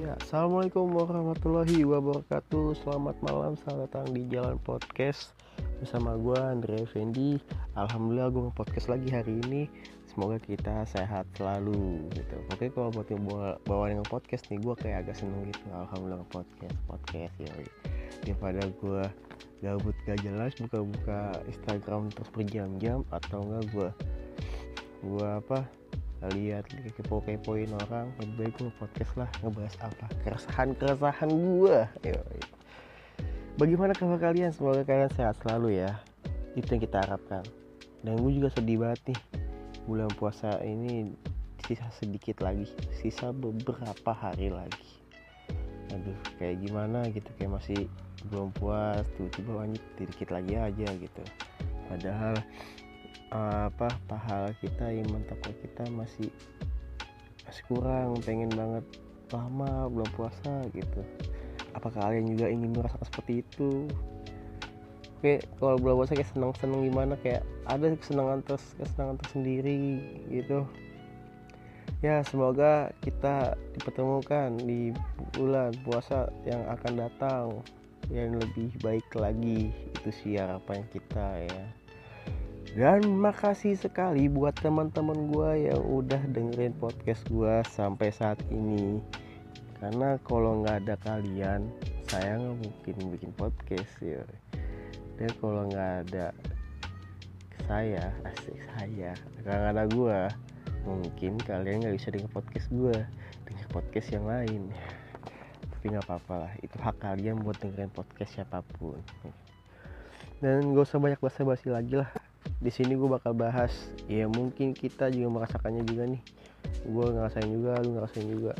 Ya, Assalamualaikum warahmatullahi wabarakatuh. Selamat malam, selamat datang di Jalan Podcast Bersama gue Andre Effendi. Alhamdulillah gue podcast lagi hari ini. Semoga kita sehat selalu gitu. Oke kalau buat yang bawa, bawa dengan podcast nih Gue kayak agak seneng gitu. Alhamdulillah podcast Podcast ya Daripada gue gabut gak jelas Buka-buka Instagram terus berjam-jam Atau enggak gue Gue apa lihat kepo-kepoin orang lebih baik gue podcast lah ngebahas apa? Keresahan keresahan gue bagaimana kabar kalian? Semoga kalian sehat selalu ya. Itu yang kita harapkan. Dan gue juga sedih banget nih. Bulan puasa ini sisa sedikit lagi sisa beberapa hari lagi. Aduh kayak gimana gitu? Kayak masih belum puas tiba-tiba lanjut sedikit lagi aja gitu. Padahal apa pahala kita iman takwa kita masih masih kurang. Pengen banget lama belum puasa gitu. Apakah kalian juga ingin merasakan seperti itu? Oke kalau belum puasa kayak senang senang gimana? Kayak ada kesenangan terus kesenangan tersendiri gitu. Ya semoga kita dipertemukan di bulan puasa yang akan datang. Yang lebih baik lagi. Itu sih harapan kita ya dan makasih sekali buat teman-teman gue yang udah dengerin podcast gue sampai saat ini. Karena kalau nggak ada kalian saya nggak mungkin bikin podcast ya. Dan kalau nggak ada saya asik saya kalau ada gue mungkin kalian nggak bisa denger podcast gue denger podcast yang lain. Tapi nggak apa-apa lah itu hak kalian buat dengerin podcast siapa pun. Dan gak usah banyak basa-basi lagi lah di sini gue bakal bahas ya mungkin kita juga merasakannya juga nih. Gue ngerasain juga lu ngerasain juga.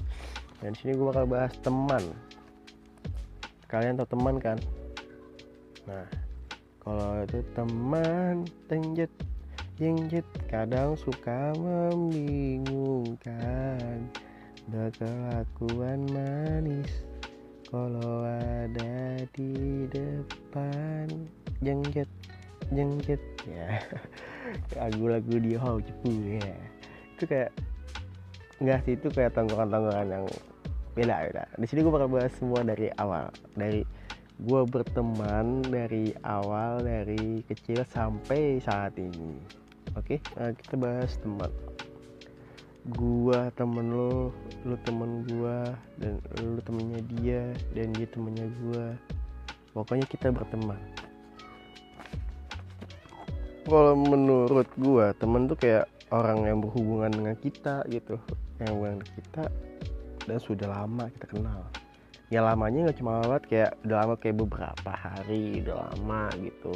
Dan sini gue bakal bahas teman. Kalian tau teman kan? Nah kalau itu teman tenjet jengjet kadang suka membingungkan berkelakuan manis. Kalau ada di depan jengjet jengjet ya. Lagu-lagu di hall cepu ya. Itu kayak enggak sih itu kayak tongkrongan-tongkrongan yang beda beda. Di sini gue bakal bahas semua dari awal. Dari gue berteman dari awal dari kecil sampai saat ini. Oke nah kita bahas teman. Gua temen lo lo temen gua dan lo temennya dia dan dia temennya gua. Pokoknya kita berteman kalau menurut gua temen tuh kayak orang yang berhubungan dengan kita gitu. Yang berhubungan dengan kita dan sudah lama kita kenal. Ya lamanya nggak cuma lewat kayak udah lama kayak beberapa hari udah lama gitu.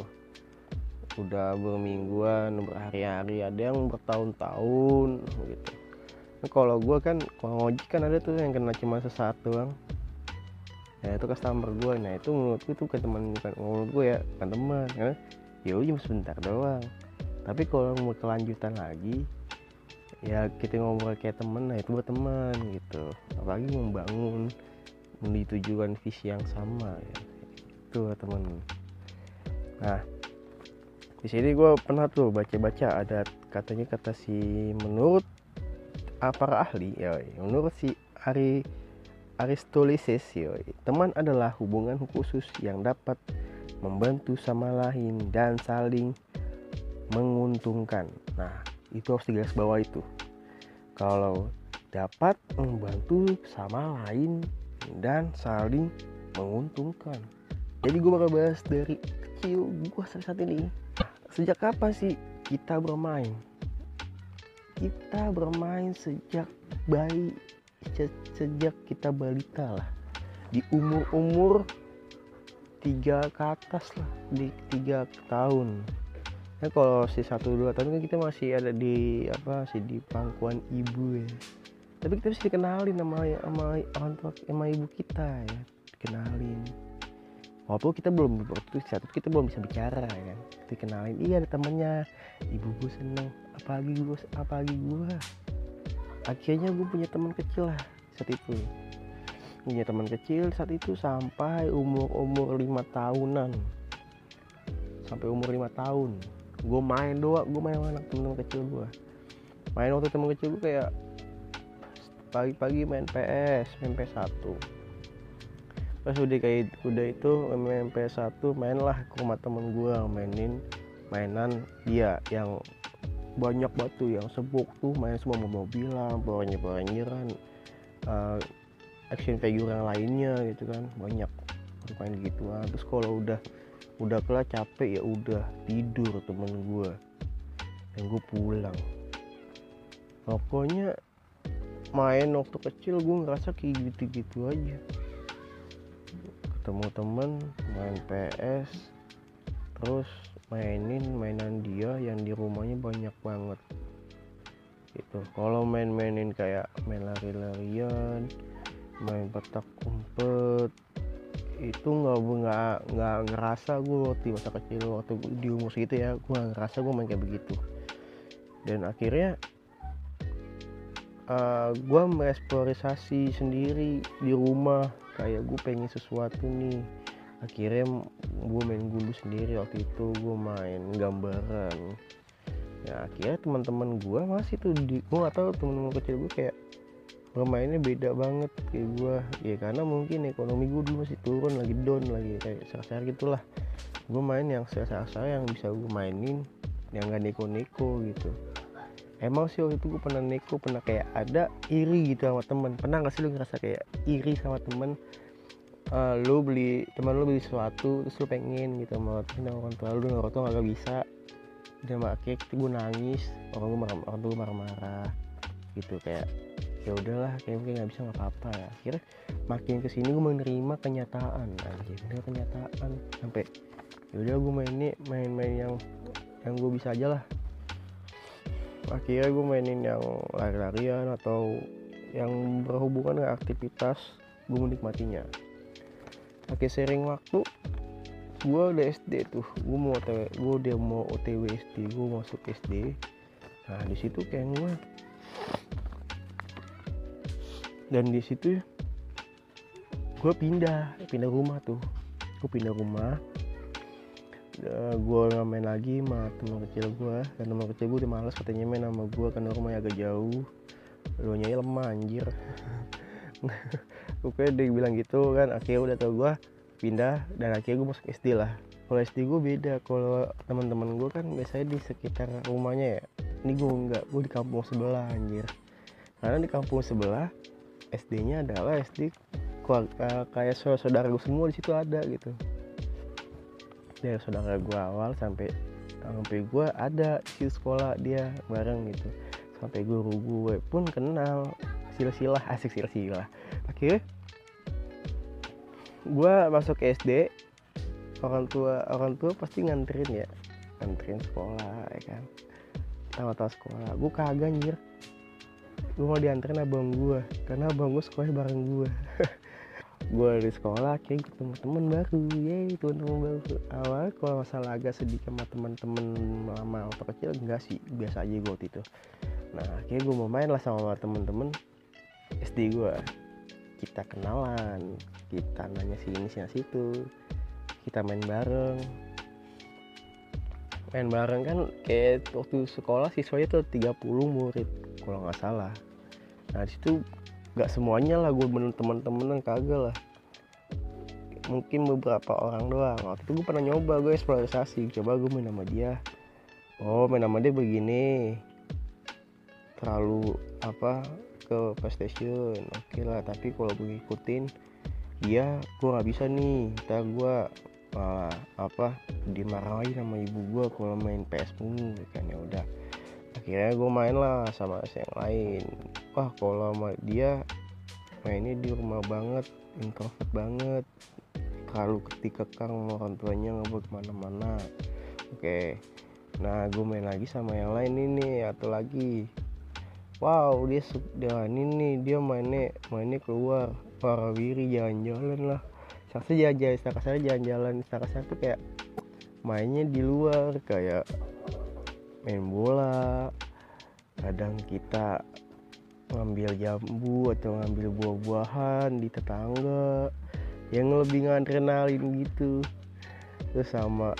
Udah bermingguan berhari-hari ada yang bertahun-tahun gitu. Nah, kalau gue kan kalau ngojek kan ada tuh yang kena cuma sesaat doang. Ya itu customer gue nah itu menurut gue tuh kayak teman bukan menurut gue ya bukan teman karena ya cuma sebentar doang. Tapi kalau mau kelanjutan lagi ya kita ngobrol kayak temen nah itu buat teman gitu. Apalagi membangun menuju tujuan visi yang sama ya. Itu temen. Nah di sini gue pernah tuh baca-baca ada katanya kata si menurut para ahli ya menurut si Ari Aristoteles teman adalah hubungan khusus yang dapat membantu sama lain dan saling menguntungkan. Nah itu harus digaris bawah itu. Kalau dapat membantu sama lain dan saling menguntungkan. Jadi gue bakal bahas dari kecil gue saat, ini. Sejak kapan sih kita bermain? Kita bermain sejak bayi sejak kita balita lah. Di umur-umur tiga ke atas lah di tiga tahun. Ya kalau si satu dua tahun kan kita masih ada di apa sih di pangkuan ibu ya. Tapi kita masih dikenalin sama sama orang tua sama ibu kita ya dikenalin. Walaupun kita belum waktu itu kita belum bisa bicara ya kan dikenalin iya ada temennya ibu gue seneng apalagi gue apalagi gue akhirnya gue punya teman kecil lah saat itu punya teman kecil saat itu sampai umur umur lima tahunan. Sampai umur lima tahun. Gue main doang gue main sama anak temen-temen kecil gue main waktu temen kecil gue kayak pagi-pagi main PS main PS1 pas udah kayak udah itu main PS1 mainlah ke rumah temen gue mainin mainan dia yang banyak batu yang sebuk tuh main semua mobil-mobilan pokoknya Ranger-Rangeran uh, action figure yang lainnya gitu kan. Banyak main gituan. Terus kalau udah udah kelar capek ya udah tidur temen gue yang gue pulang. Pokoknya main waktu kecil gue ngerasa kayak gitu-gitu aja. Ketemu temen main PS terus mainin mainan dia yang di rumahnya banyak banget. Gitu. Kalau main-mainin kayak main lari-larian main petak umpet. Itu nggak nggak nggak ngerasa gue waktu masa kecil waktu di umur segitu ya gue ngerasa gue main kayak begitu. Dan akhirnya uh, eh, gue mengeksplorasi sendiri di rumah kayak gue pengen sesuatu nih. Akhirnya gue main gulu sendiri waktu itu gue main gambaran. Ya akhirnya teman-teman gue masih tuh di gue gak tahu teman-teman kecil gue kayak bermainnya beda banget kayak gue ya karena mungkin ekonomi gue dulu masih turun lagi down lagi kayak sasar gitulah. Gue main yang sasar yang bisa gue mainin yang gak neko-neko gitu. Emang sih waktu itu gue pernah neko pernah kayak ada iri gitu sama temen. Pernah gak sih lu ngerasa kayak iri sama temen? Uh, lu beli teman lu beli sesuatu terus lu pengen gitu sama orang tua lu orang tua gak bisa. Dan akhirnya gue nangis orang gue marah orang tua marah-marah gitu kayak ya udahlah kayak mungkin nggak bisa nggak apa-apa ya akhirnya makin ke sini gue menerima kenyataan bener kenyataan. Sampai ya udah gue main ini main-main yang yang gue bisa aja lah. Akhirnya gue mainin yang lari-larian atau yang berhubungan dengan aktivitas gue menikmatinya. Pakai sering waktu gue udah SD tuh. Gue mau otw, gue udah mau OTW SD gue masuk SD nah di situ kayak gue dan di situ gue pindah pindah rumah tuh. Gue pindah rumah. Uh, gue nggak main lagi sama teman kecil gue dan teman kecil gue udah males katanya main sama gue karena rumahnya agak jauh. Lo nyai lemah anjir. Oke dia bilang gitu kan. Akhirnya udah tau gue pindah dan akhirnya gue masuk SD lah. Kalau SD gue beda. Kalau teman-teman gue kan biasanya di sekitar rumahnya ya. Ini gue enggak gue di kampung sebelah anjir. Karena di kampung sebelah SD-nya adalah SD kayak saudara gue semua di situ ada gitu. Dari saudara gue awal sampai sampai gue ada di sekolah dia bareng gitu. Sampai guru gue pun kenal. Silsilah asik silsilah. Oke. Gue masuk ke SD orang tua orang tua pasti nganterin ya. Nganterin sekolah ya kan. Tahu-tahu sekolah. Gue kagak anjir gue mau dianterin abang gue karena abang gue sekolah bareng gue gue di sekolah kayak ketemu teman baru ya teman-teman baru. Awal kalau masalah agak sedih sama teman-teman lama atau kecil enggak sih biasa aja gue waktu itu. Nah kayak gue mau main lah sama teman-teman SD gue kita kenalan kita nanya sini sini situ kita main bareng main bareng kan kayak waktu sekolah siswanya tuh 30 murid kalau nggak salah. Nah di situ nggak semuanya lah gue bener temen-temen kagak lah. Mungkin beberapa orang doang. Waktu itu gue pernah nyoba gue eksplorasi coba gue main sama dia. Oh main sama dia begini. Terlalu apa ke PlayStation. Oke okay lah tapi kalau gue ikutin dia gue nggak bisa nih. Kita gue malah apa dimarahin sama ibu gue kalau main PS mulu kan ya udah. Akhirnya gue main lah sama yang lain. Wah kalau sama dia mainnya di rumah banget introvert banget. Terlalu ketikekang orang tuanya boleh ke mana-mana. Oke nah gue main lagi sama yang lain ini atau lagi. Wow dia sudah ini dia mainnya mainnya keluar. Para wiri jalan-jalan lah saya jalan-jalan istilah saya jalan-jalan. Istilah saya tuh kayak mainnya di luar kayak main bola. Kadang kita ngambil jambu atau ngambil buah-buahan di tetangga yang lebih ngadrenalin gitu. Terus sama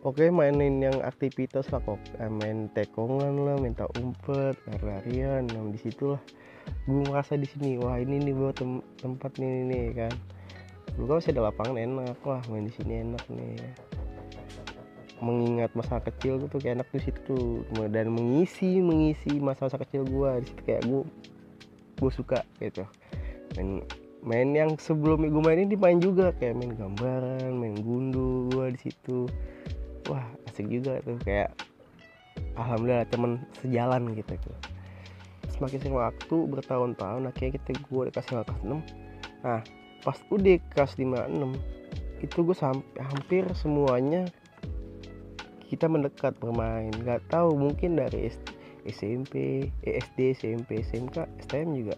oke mainin yang aktivitas lah kok eh, main tekongan lah minta umpet lari-larian. Nah di situ lah gue merasa di sini wah ini nih buat tem tempat nih nih kan lu kan masih ada lapangan enak wah main di sini enak nih. Mengingat masa kecil gue tuh kayak enak di situ dan mengisi mengisi masa-masa kecil gue di situ kayak gue gue suka gitu. Main main yang sebelum gue mainin dimain juga kayak main gambaran main gundu gue di situ. Wah asik juga tuh kayak alhamdulillah temen sejalan gitu. Tuh semakin sering waktu bertahun-tahun akhirnya kita gue dikasih kelas 6 nah pas udah kelas 5 6 itu gue sampai hampir semuanya kita mendekat bermain. Nggak tahu mungkin dari SMP SD SMP SMK STM juga.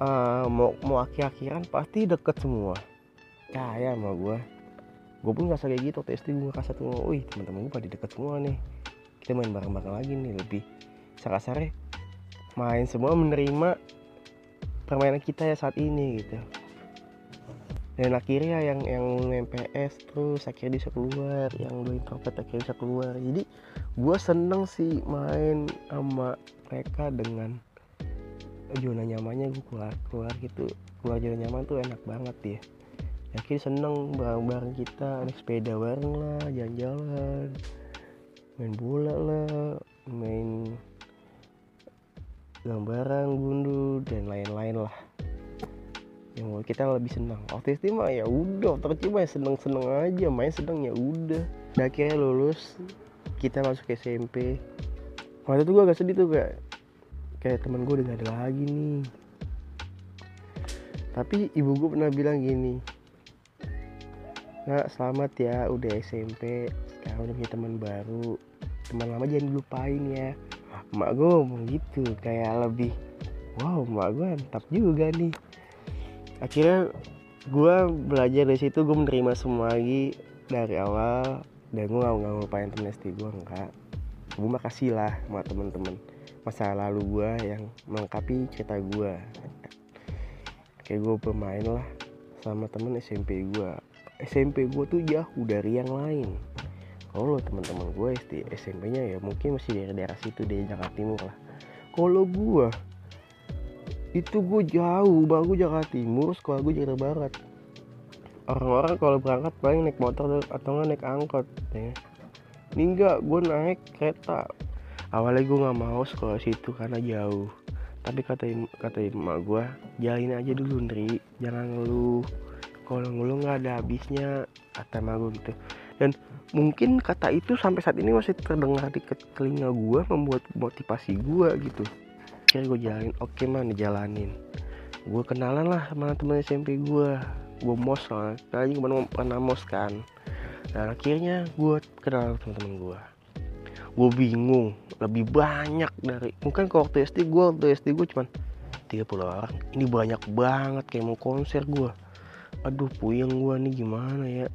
Uh, mau mau akhir-akhiran pasti deket semua. Kayak sama gue gue pun ngerasa kayak gitu waktu SD gue ngerasa tuh wih teman-teman gue pada deket semua nih. Kita main bareng-bareng lagi nih lebih sakasarnya main semua menerima permainan kita ya saat ini gitu dan akhirnya yang yang main PS terus akhirnya bisa keluar yang dua introvert akhirnya bisa keluar. Jadi gue seneng sih main sama mereka dengan zona nyamannya gue keluar keluar gitu. Keluar zona nyaman tuh enak banget ya. Akhirnya seneng bareng-bareng kita naik sepeda bareng lah jalan-jalan main bola lah main gambaran gundu dan lain-lain lah yang kita lebih senang. Itu mah ya udah. Kecil mah seneng seneng aja. Main seneng ya udah. Dan akhirnya lulus. Kita masuk ke SMP waktu itu gue agak sedih tuh kayak kayak temen gue udah gak ada lagi nih. Tapi ibu gue pernah bilang gini nah selamat ya udah SMP sekarang udah punya teman baru. Teman lama jangan dilupain ya. Mak gue ngomong gitu kayak lebih wow mak gue mantap juga nih akhirnya gue belajar dari situ gue menerima semua lagi dari awal. Dan gue gak ngelupain temen SD gue enggak gue makasih lah sama temen-temen masa lalu gue yang melengkapi cerita gue kayak gue bermain lah sama temen SMP gue SMP gue tuh jauh dari yang lain. Kalau teman-teman gue SD SMP nya ya mungkin masih dari daerah situ dari Jakarta Timur lah. Kalau gue itu gue jauh bang. Gue Jakarta Timur sekolah gue Jakarta Barat. Orang-orang kalau berangkat paling naik motor atau nggak naik angkot ya. Ini enggak gue naik kereta. Awalnya gue nggak mau sekolah situ karena jauh. Tapi kata kata emak gue jalin aja dulu Ndri. Jangan ngeluh. Kalau ngeluh nggak ada habisnya kata emak gue gitu. Dan mungkin kata itu sampai saat ini masih terdengar di telinga gue membuat motivasi gue gitu akhirnya gue jalanin oke okay, man dijalanin. Gue kenalan lah sama teman SMP gue gue mos lah tadi kemarin pernah mos kan. Dan akhirnya gue kenal teman-teman gue gue bingung lebih banyak dari mungkin kalau waktu SD gue waktu SD gue cuman 30 orang. Ini banyak banget kayak mau konser gue aduh puyeng gue nih gimana ya?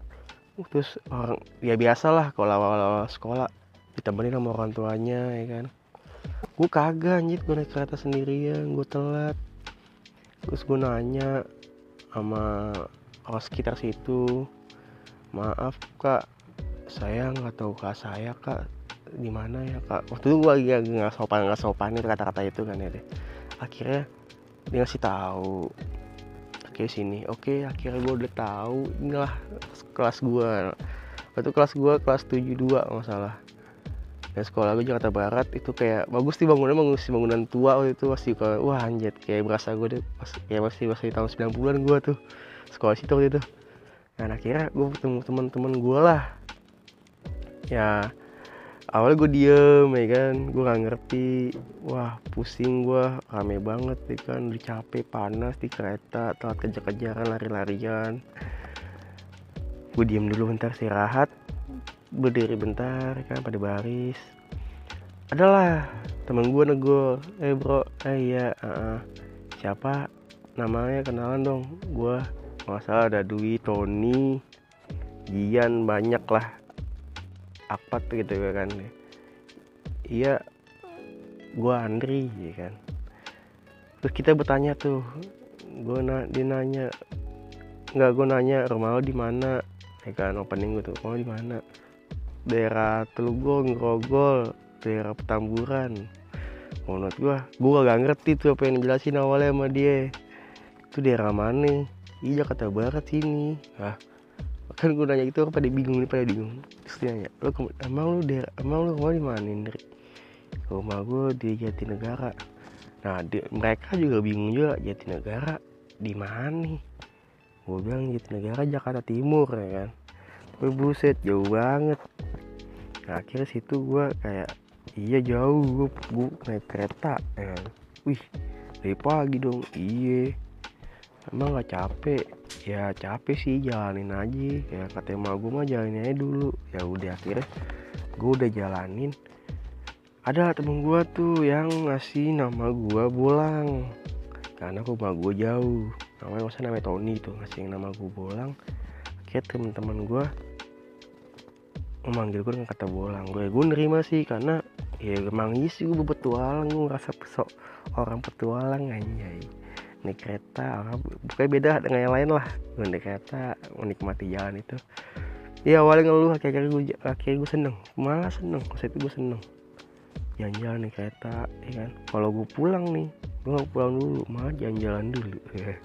Terus orang ya biasa lah kalau awal-awal sekolah ditemenin sama orang tuanya ya kan gue kagak anjir. Gue naik kereta sendirian gue telat. Terus gue nanya sama orang sekitar situ maaf kak saya nggak tahu kak saya kak di mana ya kak? Waktu itu gue lagi nggak sopan nggak sopan itu kata-kata itu kan ya deh. Akhirnya dia ngasih tahu oke sini. Oke akhirnya gue udah tahu inilah kelas gue itu kelas gue kelas 72 masalah dan sekolah gue Jakarta Barat itu kayak bagus sih bangunan sih bangunan tua waktu itu masih kayak wah anjir kayak berasa gue deh pas kayak masih masih tahun 90-an gue tuh sekolah situ waktu itu. Dan akhirnya gue ketemu teman-teman gue lah. Ya awalnya gue diem ya kan gue gak ngerti wah pusing gue rame banget ya kan udah capek panas di kereta telat kejar-kejaran lari-larian. Gue diem dulu bentar istirahat berdiri bentar kan pada baris. Adalah temen gue nego eh bro eh iya uh, uh. siapa? Namanya kenalan dong. Gue nggak salah ada Dwi Tony Gian banyak lah apa tuh gitu kan. Iya gue Andri ya kan. Terus kita bertanya tuh gue na dia nanya nggak gue nanya rumah lo di mana? Ya kan opening gue tuh rumah di mana daerah Telugong Grogol daerah Petamburan. Menurut gua gua gak ngerti tuh apa yang dijelasin awalnya sama dia. Itu daerah mana? Iya Jakarta Barat sini. Ah kan gue nanya itu pada bingung nih pada bingung. Terus dia nanya lo emang lu daerah emang lu rumah di mana Indri? Rumah gue di Jatinegara. Nah di, mereka juga bingung juga Jatinegara di mana? Nih gue bilang Jatinegara Jakarta Timur ya kan. Gue buset jauh banget akhirnya situ gue kayak iya jauh gue, gue naik kereta ya kan. Wih dari pagi dong. Iya emang gak capek. Ya capek sih jalanin aja. Ya kata emak gue mah jalanin aja dulu. Ya udah akhirnya gue udah jalanin. Ada temen gue tuh yang ngasih nama gue bolang karena rumah gue jauh. Namanya masa namanya Tony tuh ngasih nama gue bolang. Akhirnya temen-temen gue memanggil gue dengan kata bolang. Gue gue nerima sih karena ya emang iya sih gue berpetualang gue ngerasa pesok orang petualang anjay. Naik kereta bukannya beda dengan yang lain lah. Gue naik kereta menikmati jalan itu. Ya awalnya ngeluh akhirnya gue akhirnya gue seneng. Malah seneng pas itu gue seneng. Jalan-jalan naik kereta ya kan? Kalau gue pulang nih gue gak pulang dulu malah jalan-jalan dulu.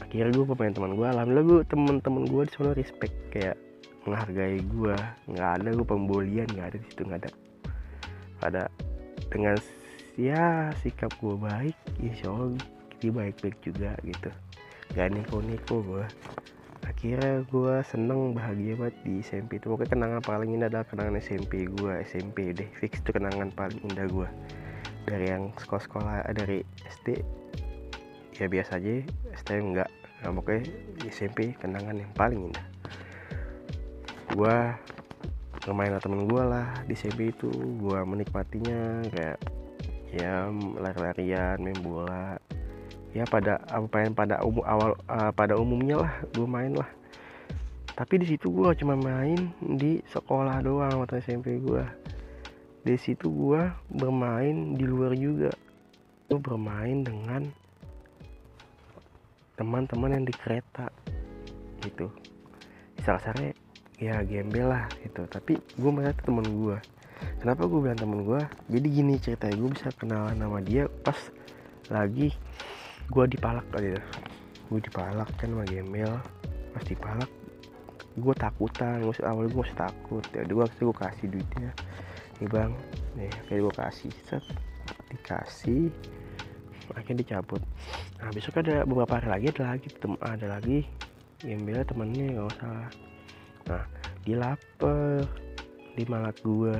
Akhirnya gue pemain teman gue alhamdulillah gue temen-temen gue di respect. Kayak menghargai gue nggak ada gue pembolian nggak ada di situ nggak ada. Ada dengan ya sikap gue baik insya Allah dia baik-baik juga gitu. Gak neko-neko gue akhirnya gue seneng bahagia banget di SMP itu. Pokoknya kenangan paling indah adalah kenangan SMP gue SMP deh. Fix itu kenangan paling indah gue dari yang sekolah-sekolah dari SD ya biasa aja. SD enggak nah, pokoknya SMP kenangan yang paling indah gue bermain sama temen gue lah di SMP itu gue menikmatinya kayak ya lari-larian main bola. Ya pada apa yang pada umum awal uh, pada umumnya lah gue main lah. Tapi di situ gue cuma main di sekolah doang waktu SMP gue di situ gue bermain di luar juga. Gue bermain dengan teman-teman yang di kereta gitu. Salah satunya ya gembel lah gitu. Tapi gue melihat temen gue kenapa gue bilang temen gue jadi gini ceritanya gue bisa kenalan sama dia pas lagi gue dipalak ya. Gue dipalak kan sama gembel. Pas dipalak gue takutan. Gue awal gue masih takut. Ya gue gue kasih duitnya. Nih bang nih kayak gue kasih. Set dikasih. Akhirnya dicabut. Nah besok ada beberapa hari lagi ada lagi tem ada lagi gembel temennya nggak usah nah dia lapar. Di malak gue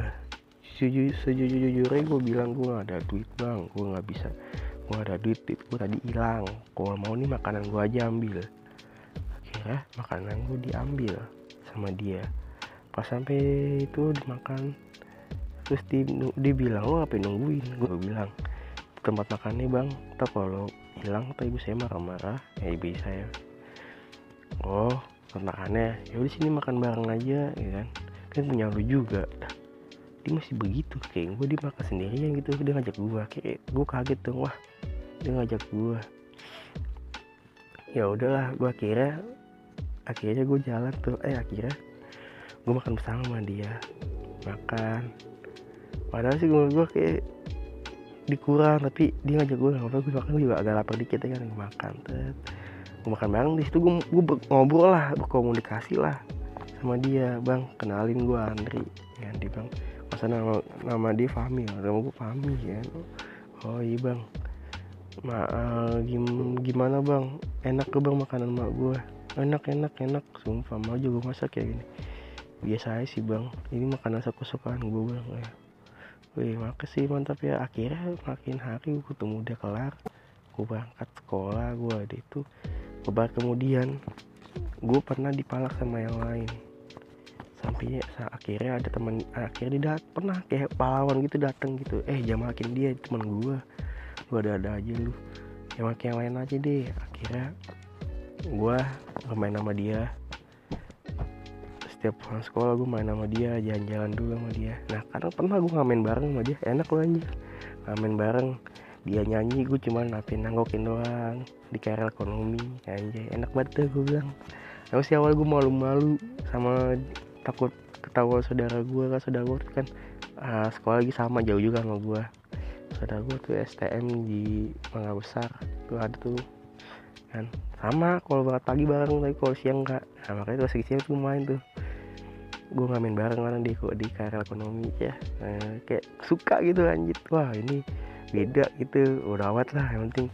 sejujur sejujurnya gue bilang gue gak ada duit bang. Gue nggak bisa gue ada duit duit gue tadi hilang. Kalau mau nih makanan gue aja ambil. Akhirnya makanan gue diambil sama dia. Pas sampai itu dimakan terus di, dia bilang lo apa nungguin? Gue bilang tempat makannya bang. Tak kalau hilang tak ibu saya marah-marah ya ibu saya. Oh tempat makannya ya udah sini makan bareng aja ya kan? Kan punya lu juga. Dia masih begitu kayak gue dia makan sendirian gitu. Dia ngajak gue kayak gue kaget tuh wah dia ngajak gue ya udahlah gue akhirnya akhirnya gue jalan tuh. Eh akhirnya gue makan bersama sama dia. Makan. Padahal sih gue gue kayak dikurang tapi dia ngajak gue nggak apa gue makan gue juga agak lapar dikit ya kan makan tuh gue makan bareng di situ gue, gue ngobrol lah berkomunikasi lah sama dia. Bang kenalin gue Andri. Ya dia bang. Masa nama nama dia Fahmi nama gue Fahmi ya. Oh iya bang. Ma, uh, gim, gimana bang? Enak ke bang makanan mak gue enak enak enak. Sumpah mau juga masak kayak gini. Biasa aja sih bang. Ini makanan kesukaan gue bang ya. Wih makasih mantap ya. Akhirnya makin hari gue ketemu dia kelar. Gue berangkat sekolah gue ada itu kebar kemudian gue pernah dipalak sama yang lain. Sampai akhirnya ada teman akhirnya dia dat pernah kayak pahlawan gitu datang gitu. Eh jangan makin dia teman gue lu ada ada aja lu. Ya makin yang lain aja deh. Akhirnya gue bermain sama dia. Setiap pulang sekolah gue main sama dia jalan-jalan dulu sama dia. Nah kadang pernah gue ngamen bareng sama dia. Enak loh anjir. Ngamen bareng dia nyanyi gue cuma napin nanggokin doang. Di KRL ekonomi anjay. Enak banget deh gue bilang. Tapi sih awal gue malu-malu sama takut ketawa saudara gue kan saudara gue kan uh, sekolah lagi sama jauh juga sama gue saudara gue tuh STM di Mangga Besar tuh ada tuh. Kan sama kalau berangkat pagi bareng tapi kalau siang enggak nah, makanya tuh siang tuh main tuh. Gue ngamen bareng mana di di karya ekonomi ya. Nah, kayak suka gitu lanjut wah ini beda gitu udah awet lah yang penting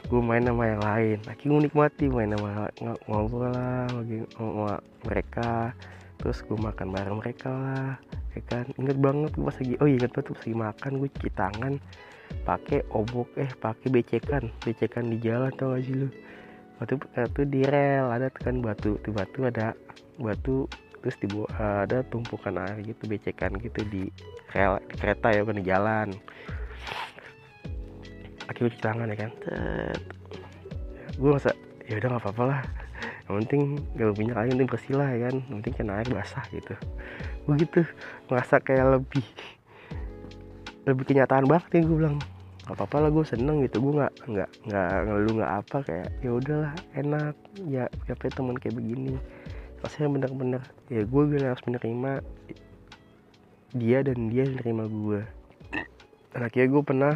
gue main sama yang lain. Lagi menikmati main sama ngobrol lah lagi sama mereka terus gue makan bareng mereka lah ya kan? Inget banget gue pas lagi oh iya inget banget pas lagi makan gue cuci tangan pakai obok eh pakai becekan becekan di jalan tau gak sih lu? Waktu itu di rel ada kan batu tuh batu ada batu terus di ada tumpukan air gitu becekan gitu di rel kereta ya kan di jalan akhirnya cuci tangan ya kan? Gue masa ya udah nggak apa-apa lah. Yang penting gak punya kain penting bersih lah ya kan? Yang penting kena air basah gitu. Begitu merasa kayak lebih lebih kenyataan banget ya gue bilang. Gak apa-apa lah gue seneng gitu. Gue nggak nggak nggak ngeluh nggak apa kayak ya udahlah enak. Ya siapa teman kayak begini? Rasanya bener-bener ya gue gak harus menerima dia dan dia menerima gue dan akhirnya gue pernah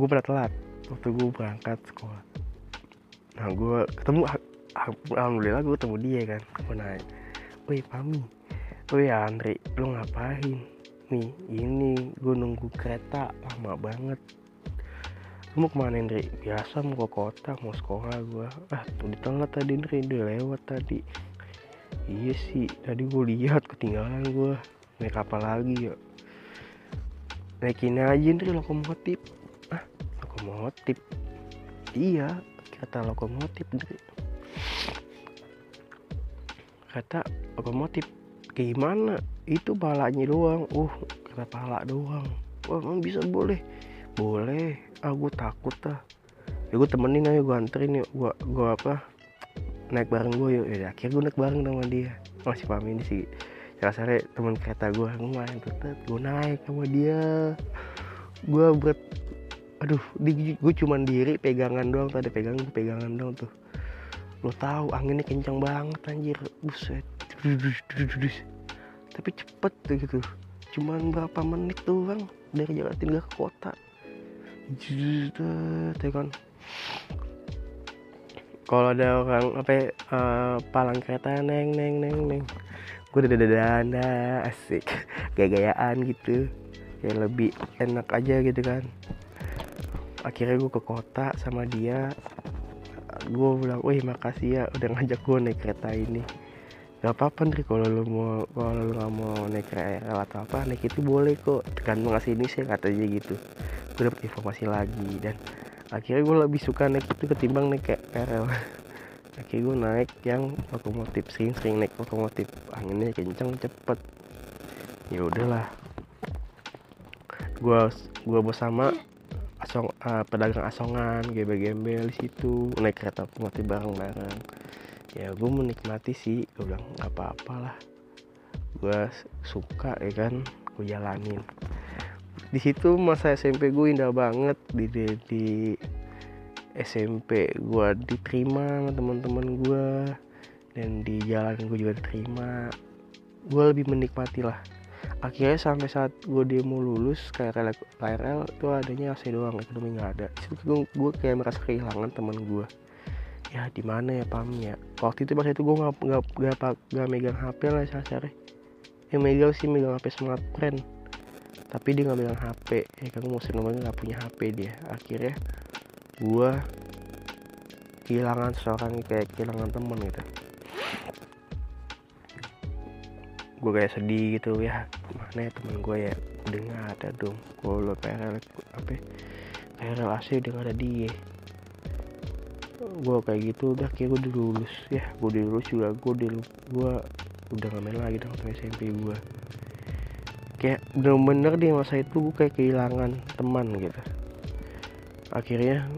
gue pernah telat waktu gue berangkat sekolah. Nah gue ketemu alhamdulillah gue ketemu dia kan. Gue nanya woi Pami woi Andre lu ngapain? Nih ini gue nunggu kereta lama banget. Lu mau ke mana Andre? Biasa mau ke kota mau sekolah gue ah di tengah tadi Andre udah lewat tadi. Iya sih tadi gue lihat ketinggalan gue naik apa lagi ya? Naikin aja nih lokomotif lokomotif. Iya kata lokomotif kata lokomotif gimana? Itu palanya doang. Uh kata pala doang. Wah emang bisa boleh. Boleh. Ah takut ah. Ya gue temenin aja gue anterin yuk. Gue gue apa naik bareng gue yuk. Ya akhirnya gue naik bareng sama dia. Masih paham ini sih rasanya teman kereta gue gue main tetep gue naik sama dia. Gue berat aduh di, gue cuman diri pegangan doang tadi pegangan pegangan doang tuh. Lo tahu anginnya kencang banget anjir. Buset. Tapi cepet tuh gitu. Cuman berapa menit doang dari jalan tinggal ke kota. Tuh kan? Kalau ada orang apa uh, palang kereta neng neng neng neng. Gue udah dada asik. Gaya-gayaan gitu. Kayak lebih enak aja gitu kan akhirnya gue ke kota sama dia. Gue bilang wih makasih ya udah ngajak gue naik kereta ini. Gak apa-apa nih kalau lu mau kalau lu nggak mau naik kereta atau apa naik itu boleh kok. Tergantung ngasih ini sih katanya gitu. Gue dapet informasi lagi dan akhirnya gue lebih suka naik itu ketimbang naik kayak KRL akhirnya gue naik yang lokomotif sering-sering naik lokomotif. Anginnya kenceng cepet. Ya udahlah. Gue gue bersama asong uh, pedagang asongan gembel-gembel di situ naik kereta lokomotif bareng-bareng. Ya gue menikmati sih. Gue bilang nggak apa-apa lah. Gue suka ya kan gue jalanin. Di situ masa SMP gue indah banget. Di di, di SMP gue diterima sama teman-teman gue dan di jalan gue juga diterima. Gue lebih menikmati lah akhirnya sampai saat gue demo lulus KRL KRL itu adanya AC doang ekonomi nggak ada. Situ gue, gue kayak merasa kehilangan teman gue ya di mana ya pam ya? Waktu itu pas itu gue nggak nggak nggak megang HP lah saya yang megang sih megang HP smartphone tapi dia nggak bilang HP ya kan musim nomornya nggak punya HP dia. Akhirnya gue kehilangan seorang kayak kehilangan temen gitu gue kayak sedih gitu ya. Mana ya temen gue ya nggak ada dong. Kalau PRL apa PRL AC udah nggak ada dia. Gue kayak gitu udah kayak gue udah lulus ya. Gue udah lulus juga gue udah gue udah nggak main lagi dong SMP gue kayak bener-bener di masa itu gue kayak kehilangan teman gitu. Akhirnya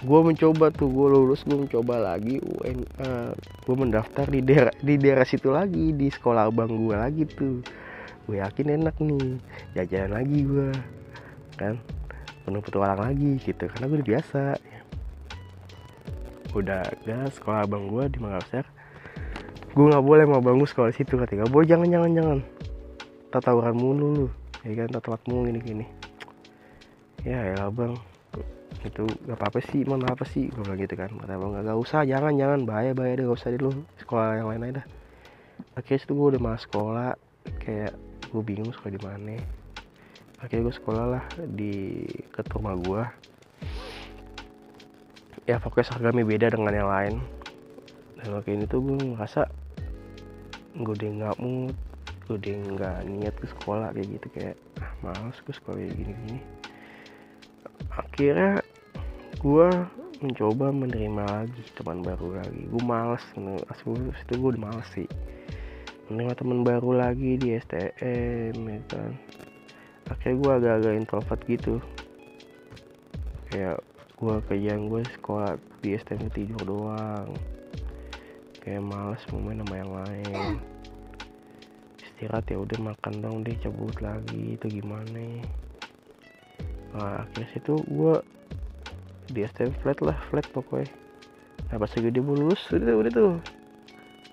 gue mencoba tuh gue lulus gue mencoba lagi UN uh, gue mendaftar di daerah di daerah situ lagi di sekolah abang gue lagi tuh. Gue yakin enak nih jajan lagi gue kan? Penuh petualang lagi gitu karena gue udah biasa. Udah gas sekolah abang gue di Makassar gue nggak boleh mau bangun sekolah situ kata gak boleh jangan jangan jangan. Tak mulu lu ya kan? Tak mulu gini gini ya ya bang itu gak apa apa sih mau apa sih. Gue bilang gitu kan kata bang gak, usah jangan jangan bahaya bahaya deh gak usah deh lu sekolah yang lain aja dah. Akhirnya itu gue udah masuk sekolah kayak gue bingung sekolah di mana. Akhirnya gue sekolah lah di ke rumah gue ya pokoknya seragamnya beda dengan yang lain. Dan waktu ini tuh gue ngerasa gue udah nggak mood gue udah nggak niat ke sekolah kayak gitu kayak ah males gue sekolah kayak gini gini akhirnya gue mencoba menerima lagi teman baru lagi. Gue males asli itu gue males sih. Menerima teman baru lagi di STM ya kan. Akhirnya gue agak-agak introvert gitu. Kayak gue kerjaan gue sekolah di STM tidur doang. Kayak males mau main sama yang lain. Istirahat ya udah makan dong deh cabut lagi itu gimana nah akhirnya situ gue di STM flat lah flat pokoknya. Nah pas lagi dia mau lulus? Udah udah tuh.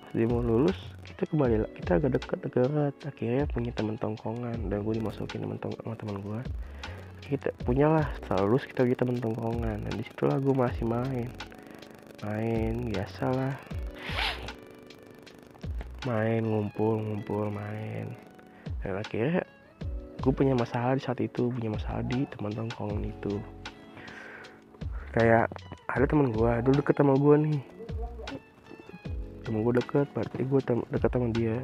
Pas dia mau lulus kita kembali lah kita agak dekat dekat. Akhirnya punya teman tongkongan. Dan gue dimasukin teman tong teman gue kita punyalah setelah lulus kita punya teman tongkongan. Dan di situlah gue masih main. Main biasalah main ngumpul ngumpul main. Dan akhirnya gue punya masalah di saat itu punya masalah di teman tongkongan itu kayak ada teman gue dulu deket sama gue nih. Temen gue deket berarti gue tem deket sama dia.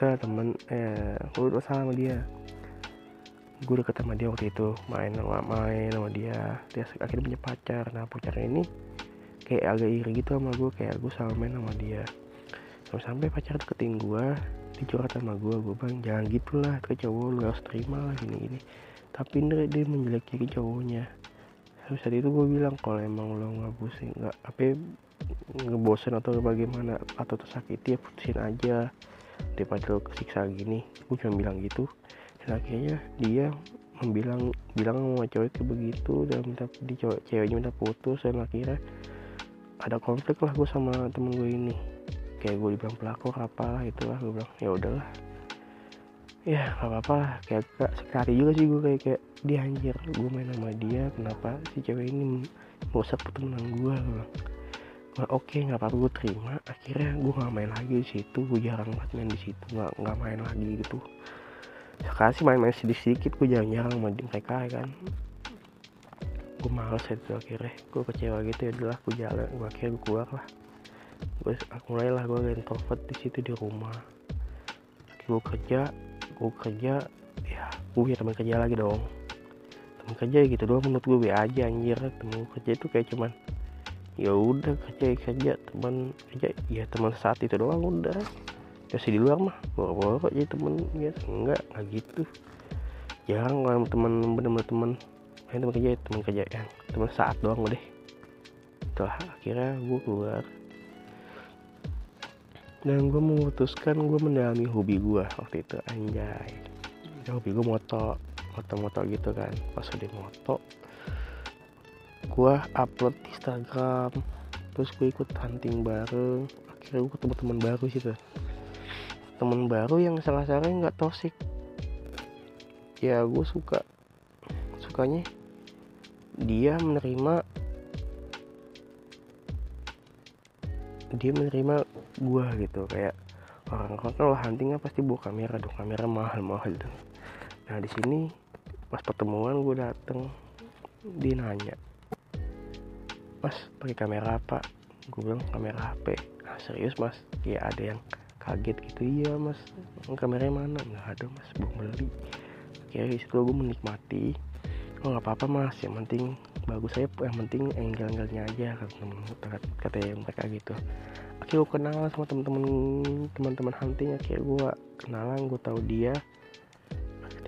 Udah temen eh gue udah sama dia. Gue deket sama dia waktu itu main sama main sama dia. Dia akhirnya punya pacar. Nah pacarnya ini kayak agak iri gitu sama gue kayak gue sama main sama dia. Sampai sampai pacar deketin gue dicurhat sama gue gue bang jangan gitulah ke cowok lu harus terima lah gini gini tapi dia, dia menjelek-jelekin cowoknya terus saat itu gue bilang kalau emang lo nggak pusing nggak apa ngebosen atau bagaimana atau tersakiti ya putusin aja. Daripada lo kesiksa gini gue cuma bilang gitu. Dan akhirnya dia membilang bilang sama cowok itu begitu dan minta di cowok ceweknya minta putus dan akhirnya ada konflik lah gue sama temen gue ini. Kayak gue dibilang pelakor apalah itulah gue bilang ya udahlah ya gak apa-apa lah. Kayak gak sekali juga sih gue kayak kayak dia anjir gue main sama dia kenapa si cewek ini merusak pertemanan gue gue oke okay, nggak apa-apa gue terima. Akhirnya gue nggak main lagi di situ gue jarang banget main di situ nggak nggak main lagi gitu. Sekarang sih main-main sedikit-sedikit gue jarang-jarang sama mereka ya kan. Gue males itu akhirnya. Gue kecewa gitu ya adalah gue jalan gue akhirnya gue keluar lah. Gue mulai lah gue introvert di situ di rumah. Gue kerja gue kerja ya gue punya teman kerja lagi dong. Teman kerja gitu doang menurut gue be aja anjir. Temen kerja itu kayak cuman ya udah kerja kerja. Teman kerja ya teman saat itu doang udah. Ya di luar mah. Bawa kok jadi temen ya. Enggak nggak gitu. Jarang kalau teman bener-bener teman main teman kerja teman kerja yang teman saat doang udah setelah akhirnya gue keluar dan gue memutuskan gue mendalami hobi gue waktu itu anjay. Ya, hobi gue moto moto-moto gitu kan. Pas udah moto gue upload di Instagram. Terus gue ikut hunting bareng. Akhirnya gue ketemu teman baru situ. Teman baru yang salah-salah nggak toxic. Ya gue suka sukanya dia menerima dia menerima gua gitu kayak orang-orang kalau huntingnya pasti bawa kamera dong kamera mahal-mahal tuh. Nah di sini pas pertemuan gue dateng dia nanya mas pakai kamera apa? Gue bilang kamera HP nah, serius mas? Ya ada yang kaget gitu iya mas. Kameranya mana? Nggak ada mas. Belum beli. Kayak situ gue menikmati oh nggak apa-apa mas. Yang penting bagus saya yang penting angle-angle-nya aja kata kata mereka gitu. Akhirnya gue kenal sama teman-teman teman-teman hunting. Akhirnya gue kenalan gue tahu dia.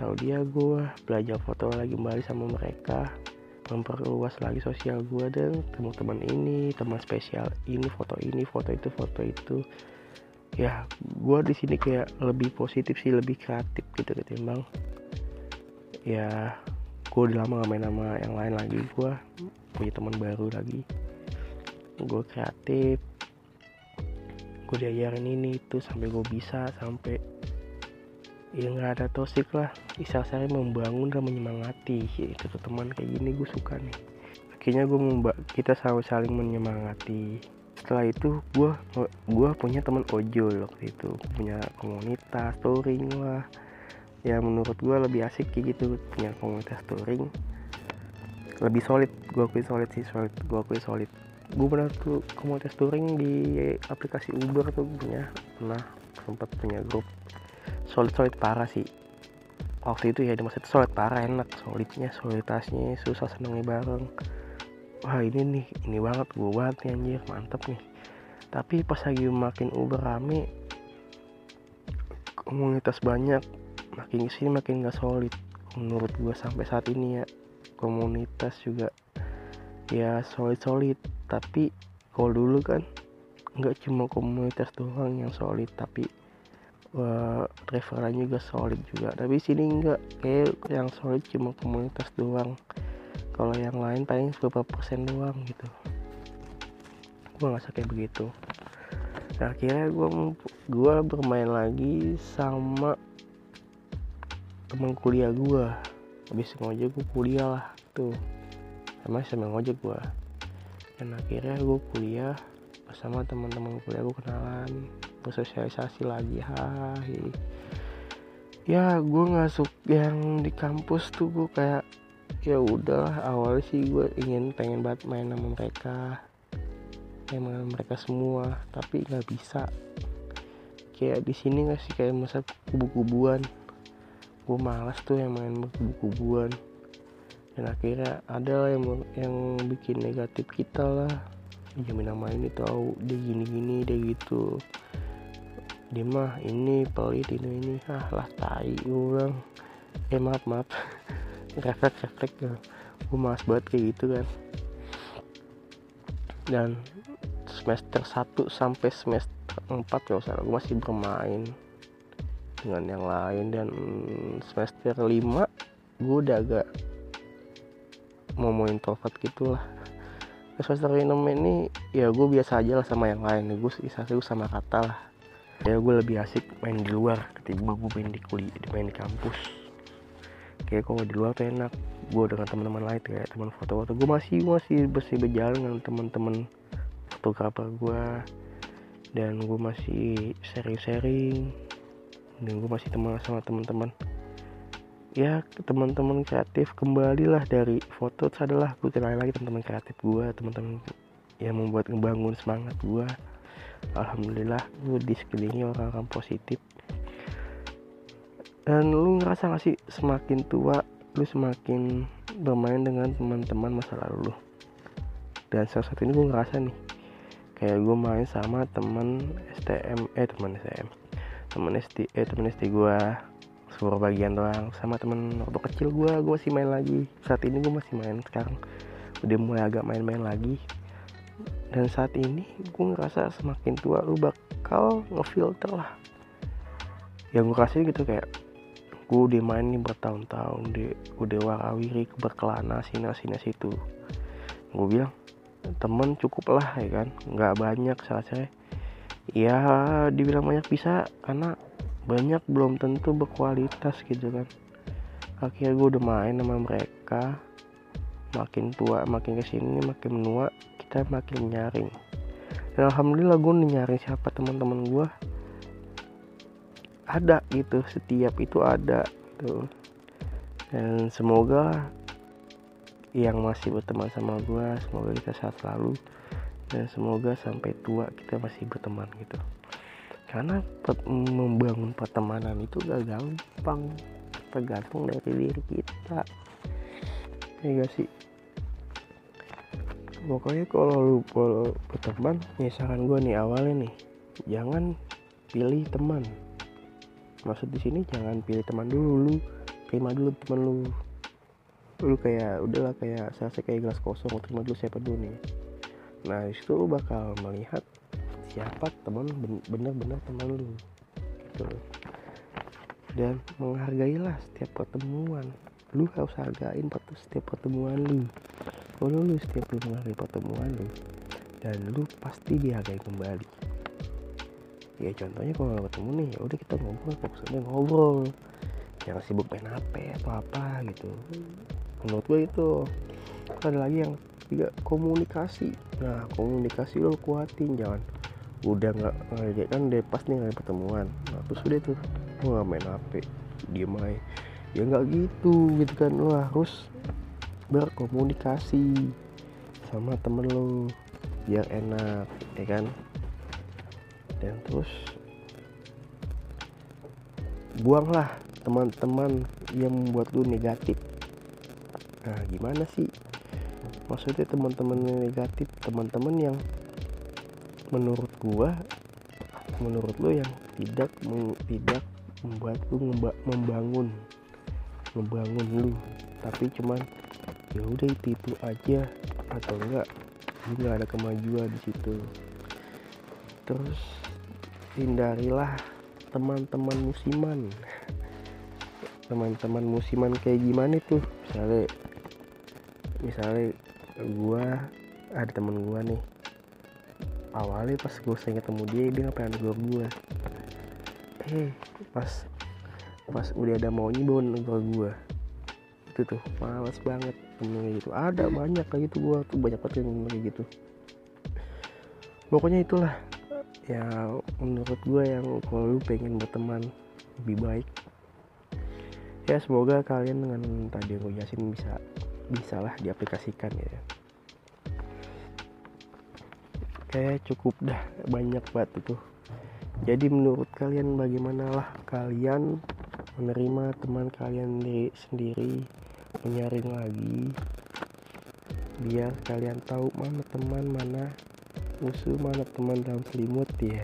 Tahu dia gue belajar foto lagi kembali sama mereka. Memperluas lagi sosial gue dan teman-teman ini teman spesial ini foto ini foto itu foto itu. Ya gue di sini kayak lebih positif sih lebih kreatif gitu ketimbang ya gue udah lama gak main sama yang lain lagi. Gue punya teman baru lagi. Gue kreatif. Gue diajarin ini itu sampai gue bisa sampai ya nggak ada toxic lah. Bisa saya membangun dan menyemangati. Itu tuh teman kayak gini gue suka nih. Akhirnya gue memba kita saling saling menyemangati. Setelah itu gue gue punya teman ojol waktu itu. Punya komunitas touring lah ya menurut gue lebih asik kayak gitu punya komunitas touring. Lebih solid gue akui solid sih solid gue akui solid. Gue pernah tuh komunitas touring di aplikasi Uber tuh punya pernah sempat punya grup. Solid solid parah sih. Waktu itu ya di masa itu solid parah enak solidnya soliditasnya susah senengnya bareng. Wah ini nih ini banget gue banget nih anjir mantep nih. Tapi pas lagi makin uber rame komunitas banyak makin ke sini makin gak solid menurut gue sampai saat ini ya. Komunitas juga ya solid solid tapi kalau dulu kan nggak cuma komunitas doang yang solid tapi uh, referennya juga solid juga. Tapi sini enggak kayak yang solid cuma komunitas doang. Kalau yang lain paling beberapa persen doang gitu. Gue nggak kayak begitu. Nah, akhirnya gue gue bermain lagi sama teman kuliah gue habis ngojek gue kuliah lah tuh. Sama sama ngojek gue dan akhirnya gue kuliah bersama teman-teman kuliah gue kenalan bersosialisasi lagi hai ya gue ngasuk yang di kampus tuh gue kayak ya udah awal sih gue ingin pengen banget main sama mereka. Emang mereka semua tapi nggak bisa. Kayak di sini nggak sih kayak masa kubu-kubuan gue malas tuh yang main kubu-kubuan dan akhirnya ada yang yang bikin negatif kita lah. Jamin nama ini tahu dia gini-gini dia gitu. Dia mah ini pelit ini ini. Ah lah tai orang eh maaf maaf. Refleks refleks ya. Gue malas banget kayak gitu kan. Dan semester 1 sampai semester 4 kalau salah gue masih bermain dengan yang lain dan semester 5 gue udah agak mau introvert gitu lah semester 6 ini ya gue biasa aja lah sama yang lain. Gue bisa gue sama kata lah. Ya gue lebih asik main di luar ketimbang gue main di kuliah main di kampus. Kayak kalau di luar tuh enak. Gue dengan teman-teman lain kayak teman foto-foto. Gue masih masih bersih berjalan dengan teman-teman fotografer gue dan gue masih sharing-sharing dan gue masih teman sama teman-teman. Ya teman-teman kreatif kembalilah dari foto. Adalah gue kenal lagi teman-teman kreatif gue teman-teman yang membuat ngebangun semangat gue alhamdulillah gue di sekelilingi orang-orang positif. Dan lu ngerasa gak sih semakin tua lu semakin bermain dengan teman-teman masa lalu lu? Dan salah satu ini gue ngerasa nih kayak gue main sama teman STM eh teman STM teman SD eh teman SD gue seluruh bagian doang sama temen waktu kecil gue gue masih main lagi. Saat ini gue masih main sekarang. Udah mulai agak main-main lagi. Dan saat ini gue ngerasa semakin tua lu bakal ngefilter lah. Yang gue kasih gitu kayak gue udah main nih bertahun-tahun deh. Udah warawiri berkelana sini sini situ. Gue bilang temen cukup lah ya kan. Nggak banyak salah saya ya dibilang banyak bisa karena banyak belum tentu berkualitas gitu kan. Akhirnya gue udah main sama mereka. Makin tua makin ke sini makin menua kita makin nyaring. Dan alhamdulillah gue nyaring siapa teman-teman gue ada gitu setiap itu ada tuh. Dan semoga yang masih berteman sama gue semoga kita sehat selalu dan semoga sampai tua kita masih berteman gitu. Karena membangun pertemanan itu gak gampang. Tergantung dari diri kita. Ya gak sih? Pokoknya kalau lu kalau berteman misalkan gue nih awalnya nih jangan pilih teman. Maksud di sini jangan pilih teman dulu lu terima dulu teman lu. Lu kayak udahlah kayak saya kayak gelas kosong terima dulu siapa dulu nih nah di situ lu bakal melihat siapa teman bener-bener teman lu gitu. Dan menghargailah setiap pertemuan. Lu harus hargain setiap pertemuan lu. Kalau lu setiap lu menghargai pertemuan lu dan lu pasti dihargai kembali. Ya contohnya kalau ketemu nih ya udah kita ngobrol fokusnya ngobrol. Jangan sibuk main HP atau apa gitu. Menurut gue itu. Ada lagi yang tiga komunikasi. Nah komunikasi lo kuatin jangan. Udah nggak kayak kan deh pas nih nggak pertemuan. Nah, terus udah tuh lo nggak main HP diem aja. Ya nggak gitu gitu kan. Lo harus berkomunikasi sama temen lo biar enak ya kan? Dan terus buanglah teman-teman yang membuat lu negatif. Nah gimana sih maksudnya teman-teman negatif teman-teman yang menurut gua menurut lu yang tidak tidak membuat lu membangun membangun lu. Tapi cuman ya udah itu itu aja. Atau enggak lu nggak ada kemajuan di situ. Terus hindarilah teman-teman musiman. Teman-teman musiman kayak gimana tuh? Misalnya misalnya gua ada temen gua nih. Awalnya pas gue sering ketemu dia dia ngapain negor gua? Eh pas pas udah ada maunya bawa negor gua. Itu tuh males banget temen gitu. Ada banyak kayak gitu gua tuh banyak banget yang kayak gitu. Pokoknya itulah. Ya menurut gue yang kalau lu pengen berteman lebih baik. Ya semoga kalian dengan tadi gue jelasin bisa bisa lah diaplikasikan ya. Kayak cukup dah. Banyak banget itu. Jadi menurut kalian bagaimana lah kalian menerima teman kalian di- sendiri menyaring lagi biar kalian tahu mana teman mana musuh mana teman dalam selimut ya?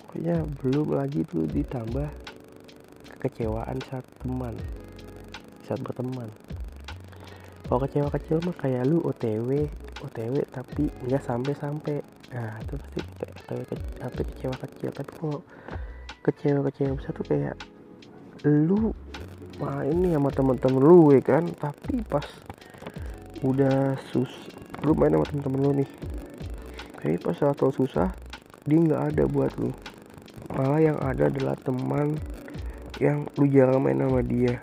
Pokoknya belum lagi tuh ditambah kekecewaan saat teman saat berteman. Kalau kecewa-kecewa mah kayak lu OTW OTW tapi nggak sampai-sampai. Nah itu pasti kayak OTW ke- apa kecewa kecil tapi kalau kecewa-kecewa besar tuh kayak lu main nih sama teman-teman lu ya kan? Tapi pas udah sus lu main sama temen-temen lu nih. Tapi pas saat lo susah dia nggak ada buat lu. Malah yang ada adalah teman yang lu jarang main sama dia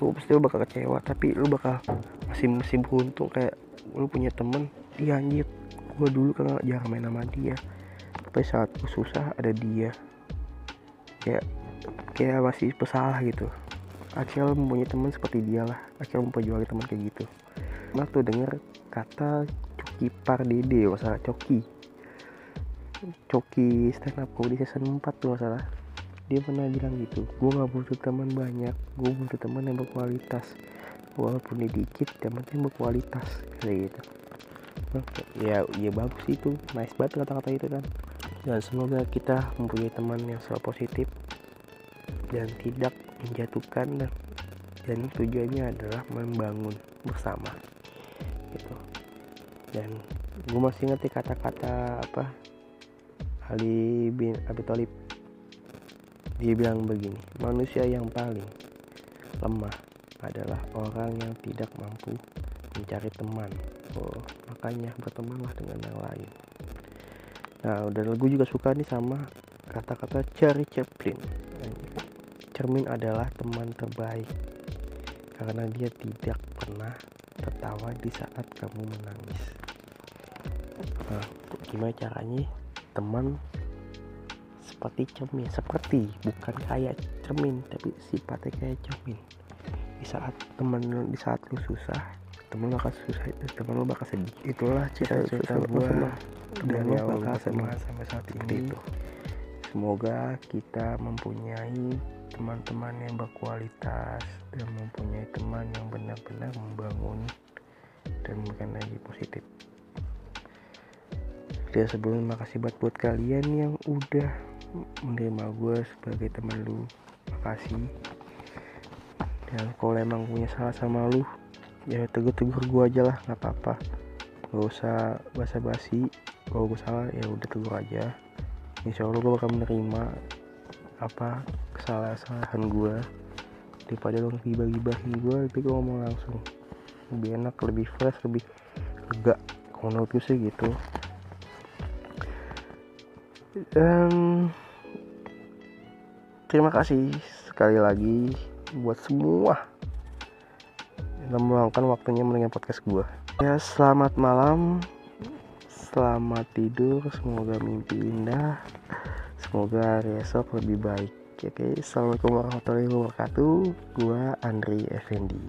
tuh pasti lu bakal kecewa tapi lu bakal masih masih beruntung kayak lu punya temen iya anjir gua dulu kan jarang main sama dia. Tapi saat gua susah ada dia. Kayak kayak masih pesalah gitu. Akhirnya lu mempunyai teman seperti dia lah. Akhirnya memperjuangkan teman kayak gitu. Pernah tuh denger kata Coki Pardede masalah Coki. Coki stand up comedy season 4 tuh masalah dia pernah bilang gitu gue gak butuh teman banyak gue butuh teman yang berkualitas. Walaupun ini dikit yang penting berkualitas kayak gitu. Ya ya bagus itu. Nice banget kata-kata itu kan. Dan semoga kita mempunyai teman yang selalu positif dan tidak menjatuhkan dan dan tujuannya adalah membangun bersama gitu. Dan gue masih ngerti kata-kata apa Ali bin Abi Thalib dia bilang begini manusia yang paling lemah adalah orang yang tidak mampu mencari teman. Oh, makanya bertemanlah dengan yang lain. Nah dan gue juga suka nih sama kata-kata Charlie Chaplin. Cermin adalah teman terbaik karena dia tidak pernah tertawa di saat kamu menangis. Nah gimana caranya teman seperti cermin seperti bukan kayak cermin tapi sifatnya kayak cermin. Di saat temen di saat lu susah temen lu bakal susah temen lu bakal sedih. Itulah cerita-cerita gua dan lu bakal sama sampai saat ini. itu. Semoga kita mempunyai teman-teman yang berkualitas dan mempunyai teman yang benar-benar membangun dan memberikan energi positif dan sebelum makasih buat buat kalian yang udah menerima gue sebagai teman lu. Makasih. Dan kalau emang punya salah sama lu ya tegur-tegur gue aja lah nggak apa-apa. Gak usah basa-basi. Kalau gue salah ya udah tegur aja. Insya Allah gue bakal menerima apa kesalahan gue daripada lo ngibah-gibahin gue tapi gue ngomong langsung. Lebih enak lebih fresh lebih lega. Kalau menurut gue sih gitu dan terima kasih sekali lagi buat semua yang meluangkan waktunya mendengar podcast gue ya selamat malam selamat tidur semoga mimpi indah semoga hari esok lebih baik oke? Assalamualaikum warahmatullahi wabarakatuh. Gua Andri Effendi